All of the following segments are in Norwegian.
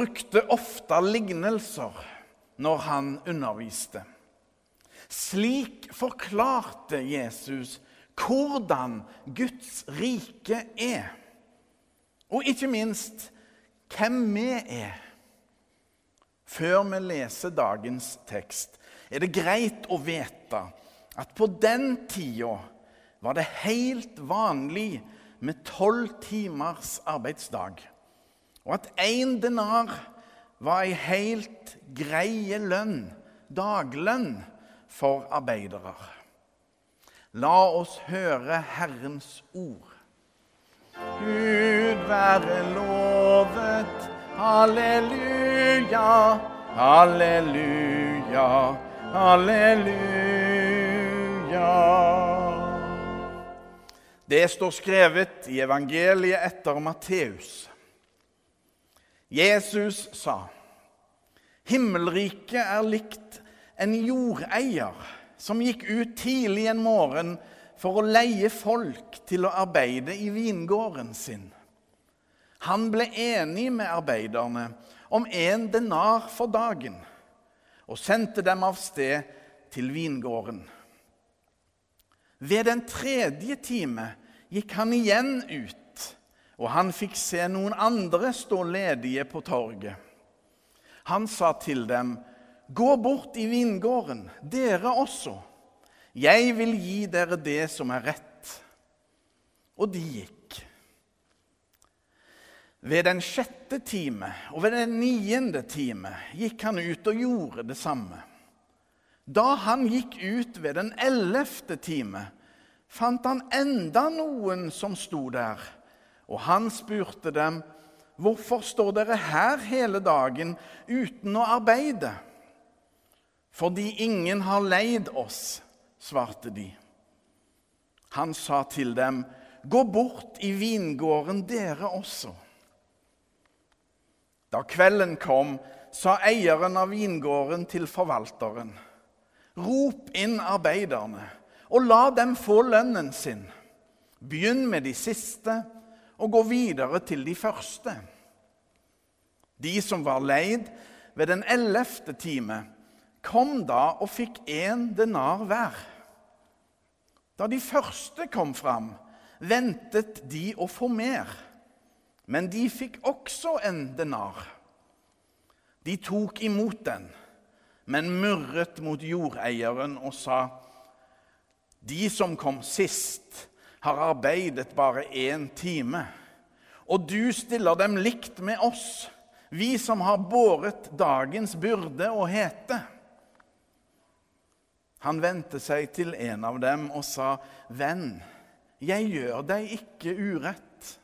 brukte ofte lignelser når han underviste. Slik forklarte Jesus hvordan Guds rike er. Og ikke minst hvem vi er. Før vi leser dagens tekst, er det greit å vite at på den tida var det helt vanlig med tolv timers arbeidsdag, og at én denar var ei helt greie lønn, daglønn, for arbeidere. La oss høre Herrens ord. Gud være lovet, halleluja, halleluja, halleluja. Det står skrevet i evangeliet etter Matteus. Jesus sa, 'Himmelriket er likt en jordeier' som gikk ut tidlig en morgen for å leie folk til å arbeide i vingården sin. Han ble enig med arbeiderne om en denar for dagen og sendte dem av sted til vingården. Ved den tredje time gikk han igjen ut, og han fikk se noen andre stå ledige på torget. Han sa til dem, Gå bort i vingården, dere også. Jeg vil gi dere det som er rett. Og de gikk. Ved den sjette time og ved den niende time gikk han ut og gjorde det samme. Da han gikk ut ved den ellevte time, fant han enda noen som sto der, og han spurte dem, 'Hvorfor står dere her hele dagen uten å arbeide?' Fordi ingen har leid oss, svarte de. Han sa til dem, Gå bort i vingården, dere også. Da kvelden kom, sa eieren av vingården til forvalteren, Rop inn arbeiderne, og la dem få lønnen sin. Begynn med de siste, og gå videre til de første. De som var leid ved den ellevte time, kom da og fikk én denar hver. Da de første kom fram, ventet de å få mer, men de fikk også en denar. De tok imot den, men murret mot jordeieren og sa:" De som kom sist, har arbeidet bare én time, og du stiller dem likt med oss, vi som har båret dagens byrde og hete. Han vendte seg til en av dem og sa, 'Venn, jeg gjør deg ikke urett.'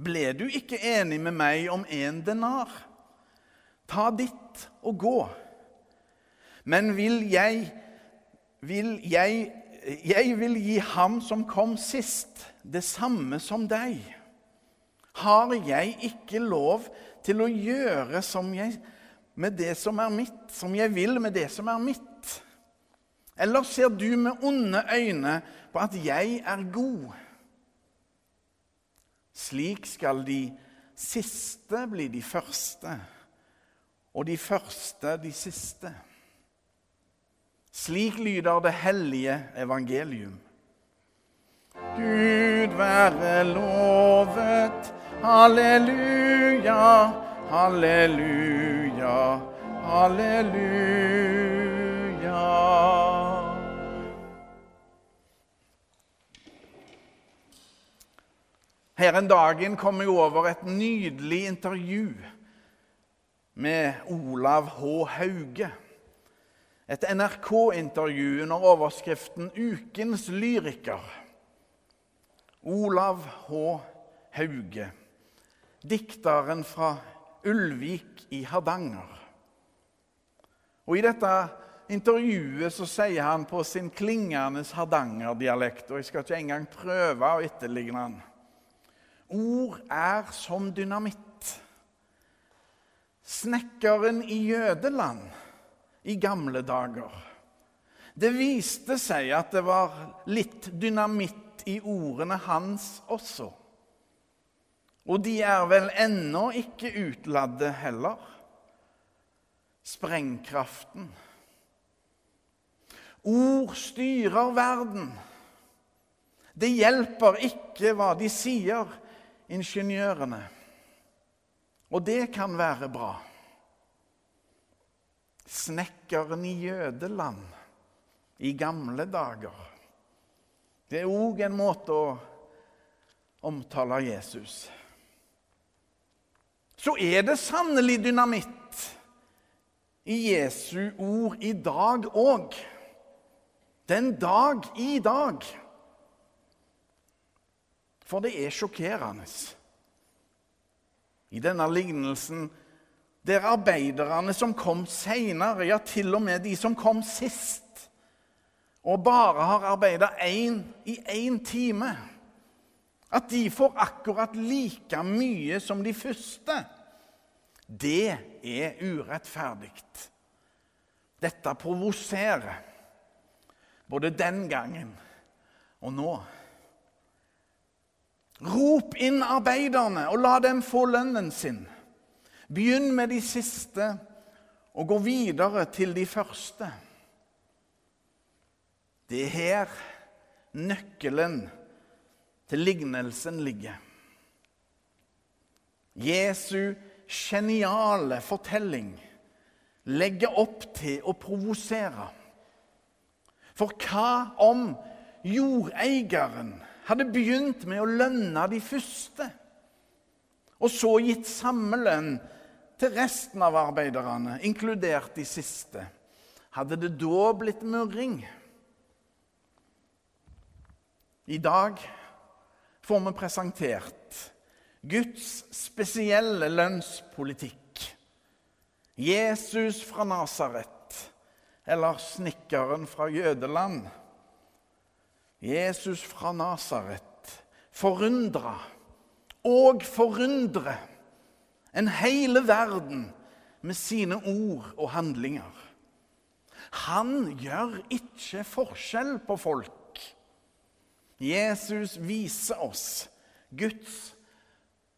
'Ble du ikke enig med meg om en denar?' 'Ta ditt og gå.' 'Men vil jeg, vil jeg, jeg vil gi ham som kom sist, det samme som deg.' 'Har jeg ikke lov til å gjøre jeg, med det som er mitt, som jeg vil med det som er mitt?' Eller ser du med onde øyne på at jeg er god? Slik skal de siste bli de første, og de første de siste. Slik lyder det hellige evangelium. Gud være lovet. Halleluja, halleluja, halleluja. Her en dagen kom jeg over et nydelig intervju med Olav H. Hauge. Et NRK-intervju under overskriften 'Ukens lyriker'. Olav H. Hauge, dikteren fra Ulvik i Hardanger. Og I dette intervjuet så sier han på sin klingende hardangerdialekt, og jeg skal ikke engang prøve å etterligne han. Ord er som dynamitt. Snekkeren i Jødeland i gamle dager. Det viste seg at det var litt dynamitt i ordene hans også. Og de er vel ennå ikke utladde heller. Sprengkraften. Ord styrer verden. Det hjelper ikke hva de sier, ingeniørene. Og det kan være bra. Snekkeren i Jødeland i gamle dager. Det er òg en måte å omtale Jesus Så er det sannelig dynamitt i Jesu ord i dag òg. Den dag i dag. For det er sjokkerende. I denne lignelsen der arbeiderne som kom seinere, ja, til og med de som kom sist, og bare har arbeida i én time, at de får akkurat like mye som de første, det er urettferdig. Dette provoserer, både den gangen og nå. Rop inn arbeiderne og la dem få lønnen sin. Begynn med de siste og gå videre til de første. Det er her nøkkelen til lignelsen ligger. Jesu geniale fortelling legger opp til å provosere. For hva om jordeieren hadde begynt med å lønne de første, og så gitt samme lønn til resten av arbeiderne, inkludert de siste, hadde det da blitt murring? I dag får vi presentert Guds spesielle lønnspolitikk. Jesus fra Nasaret, eller snekkeren fra Jødeland. Jesus fra Nasaret forundra og forundre en hele verden med sine ord og handlinger. Han gjør ikke forskjell på folk. Jesus viser oss Guds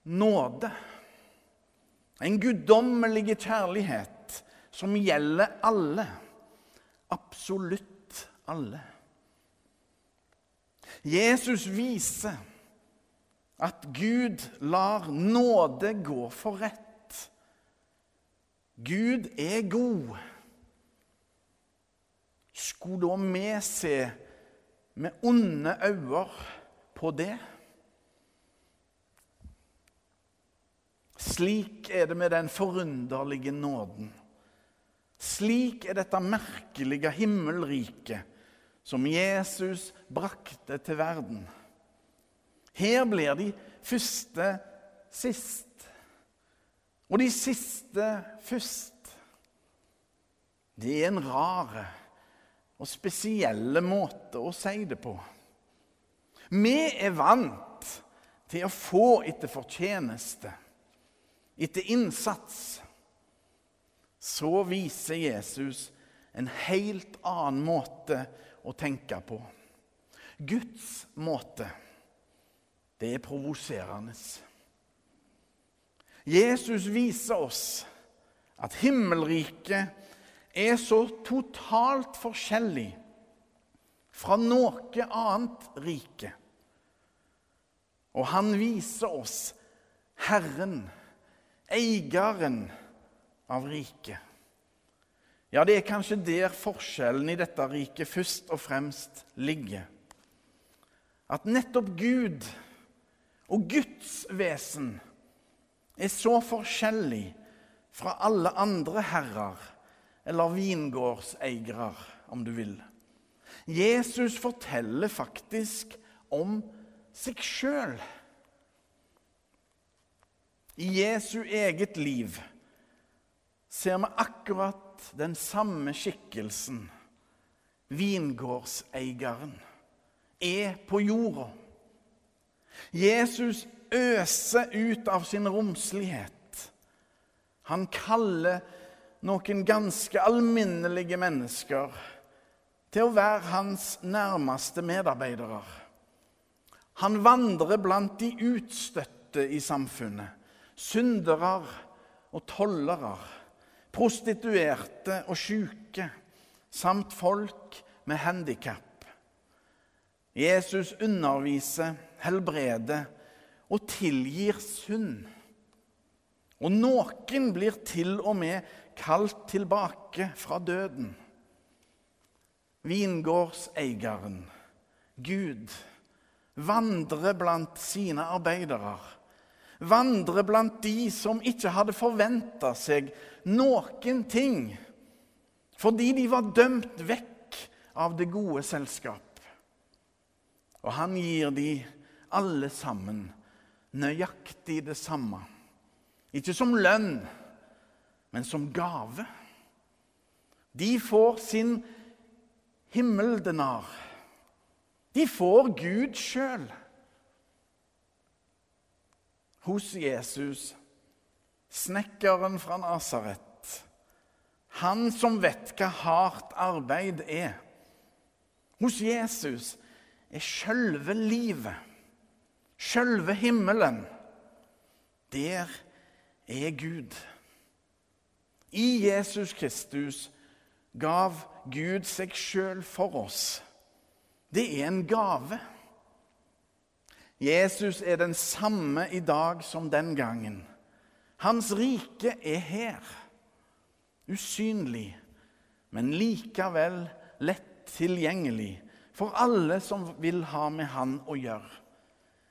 nåde. En guddommelig kjærlighet som gjelder alle. Absolutt alle. Jesus viser at Gud lar nåde gå for rett. Gud er god. Skulle da vi se med onde øyne på det? Slik er det med den forunderlige nåden. Slik er dette merkelige himmelriket som Jesus brakte til verden. Her blir de første sist, og de siste først. Det er en rar og spesielle måte å si det på. Vi er vant til å få etter fortjeneste, etter innsats. Så viser Jesus en helt annen måte å tenke på. Guds måte, det er provoserende. Jesus viser oss at himmelriket er så totalt forskjellig fra noe annet rike. Og han viser oss Herren, eieren av riket. Ja, det er kanskje der forskjellen i dette riket først og fremst ligger. At nettopp Gud og Guds vesen er så forskjellig fra alle andre herrer eller vingårdseiere, om du vil. Jesus forteller faktisk om seg sjøl. I Jesu eget liv ser vi akkurat den samme skikkelsen, vingårdseieren, er på jorda. Jesus øser ut av sin romslighet. Han kaller noen ganske alminnelige mennesker til å være hans nærmeste medarbeidere. Han vandrer blant de utstøtte i samfunnet. Syndere og tollere. Prostituerte og syke. Samt folk med handikap. Jesus underviser, helbreder og tilgir synd. Og noen blir til og med kalt tilbake fra døden. Vingårdseieren, Gud, vandrer blant sine arbeidere. Vandrer blant de som ikke hadde forventa seg noen ting, fordi de var dømt vekk av det gode selskap. Og han gir de alle sammen nøyaktig det samme. Ikke som lønn, men som gave. De får sin himmeldenar. De får Gud sjøl. Hos Jesus, snekkeren fra Nasaret. Han som vet hva hardt arbeid er. Hos Jesus er sjølve livet, sjølve himmelen. Der er Gud. I Jesus Kristus gav Gud seg sjøl for oss. Det er en gave. Jesus er den samme i dag som den gangen. Hans rike er her. Usynlig, men likevel lett tilgjengelig for alle som vil ha med Han å gjøre.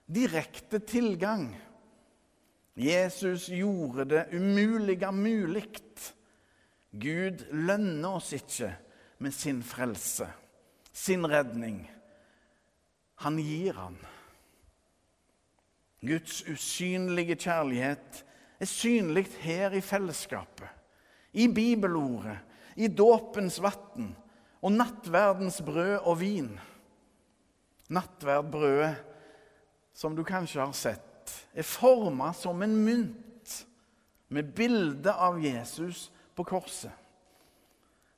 Direkte tilgang. Jesus gjorde det umulige mulig. Gud lønner oss ikke med sin frelse, sin redning. Han gir han. Guds usynlige kjærlighet er synlig her i fellesskapet, i bibelordet, i dåpens vann og nattverdens brød og vin. Nattverdbrødet, som du kanskje har sett, er forma som en mynt med bilde av Jesus på korset.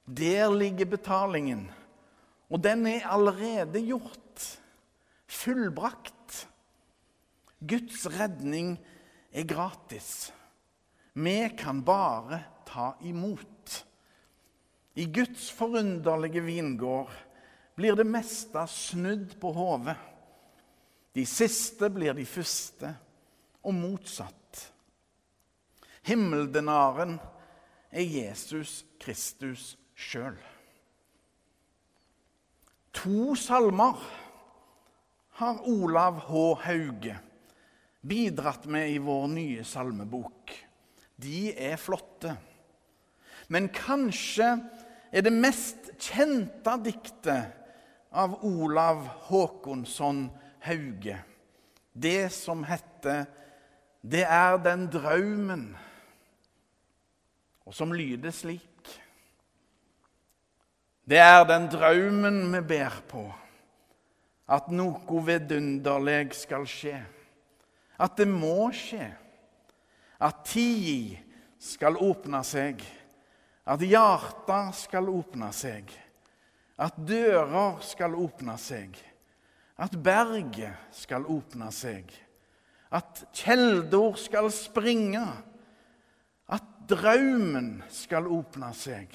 Der ligger betalingen, og den er allerede gjort, fullbrakt. Guds redning er gratis. Vi kan bare ta imot. I Guds forunderlige vingård blir det meste snudd på hodet. De siste blir de første, og motsatt. Himmeldenaren er Jesus Kristus sjøl. To salmer har Olav H. Hauge bidratt med i vår nye salmebok. De er flotte. Men kanskje er det mest kjente diktet av Olav Håkonsson Hauge. Det som heter 'Det er den draumen', og som lyder slik. Det er den draumen vi ber på, at noe vidunderleg skal skje. At det må skje. At tida skal åpne seg at hjarta skal åpne seg, at dører skal åpne seg, at berget skal åpne seg, at kjelder skal springe, at drømmen skal åpne seg,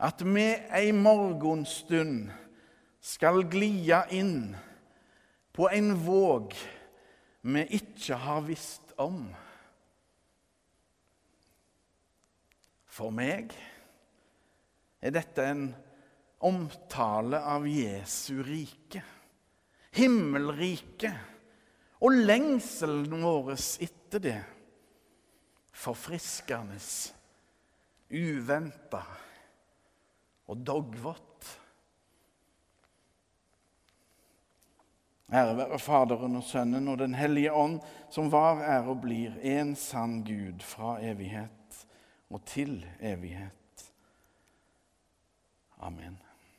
at vi ei morgenstund skal glia inn på en våg vi ikke har visst om. For meg er dette en omtale av Jesu rike, himmelriket, og lengselen vår etter det. Forfriskende, uventa og dogvått. Ære være Faderen og Sønnen og Den hellige ånd, som var, er og blir en sann Gud fra evighet og til evighet. Amen.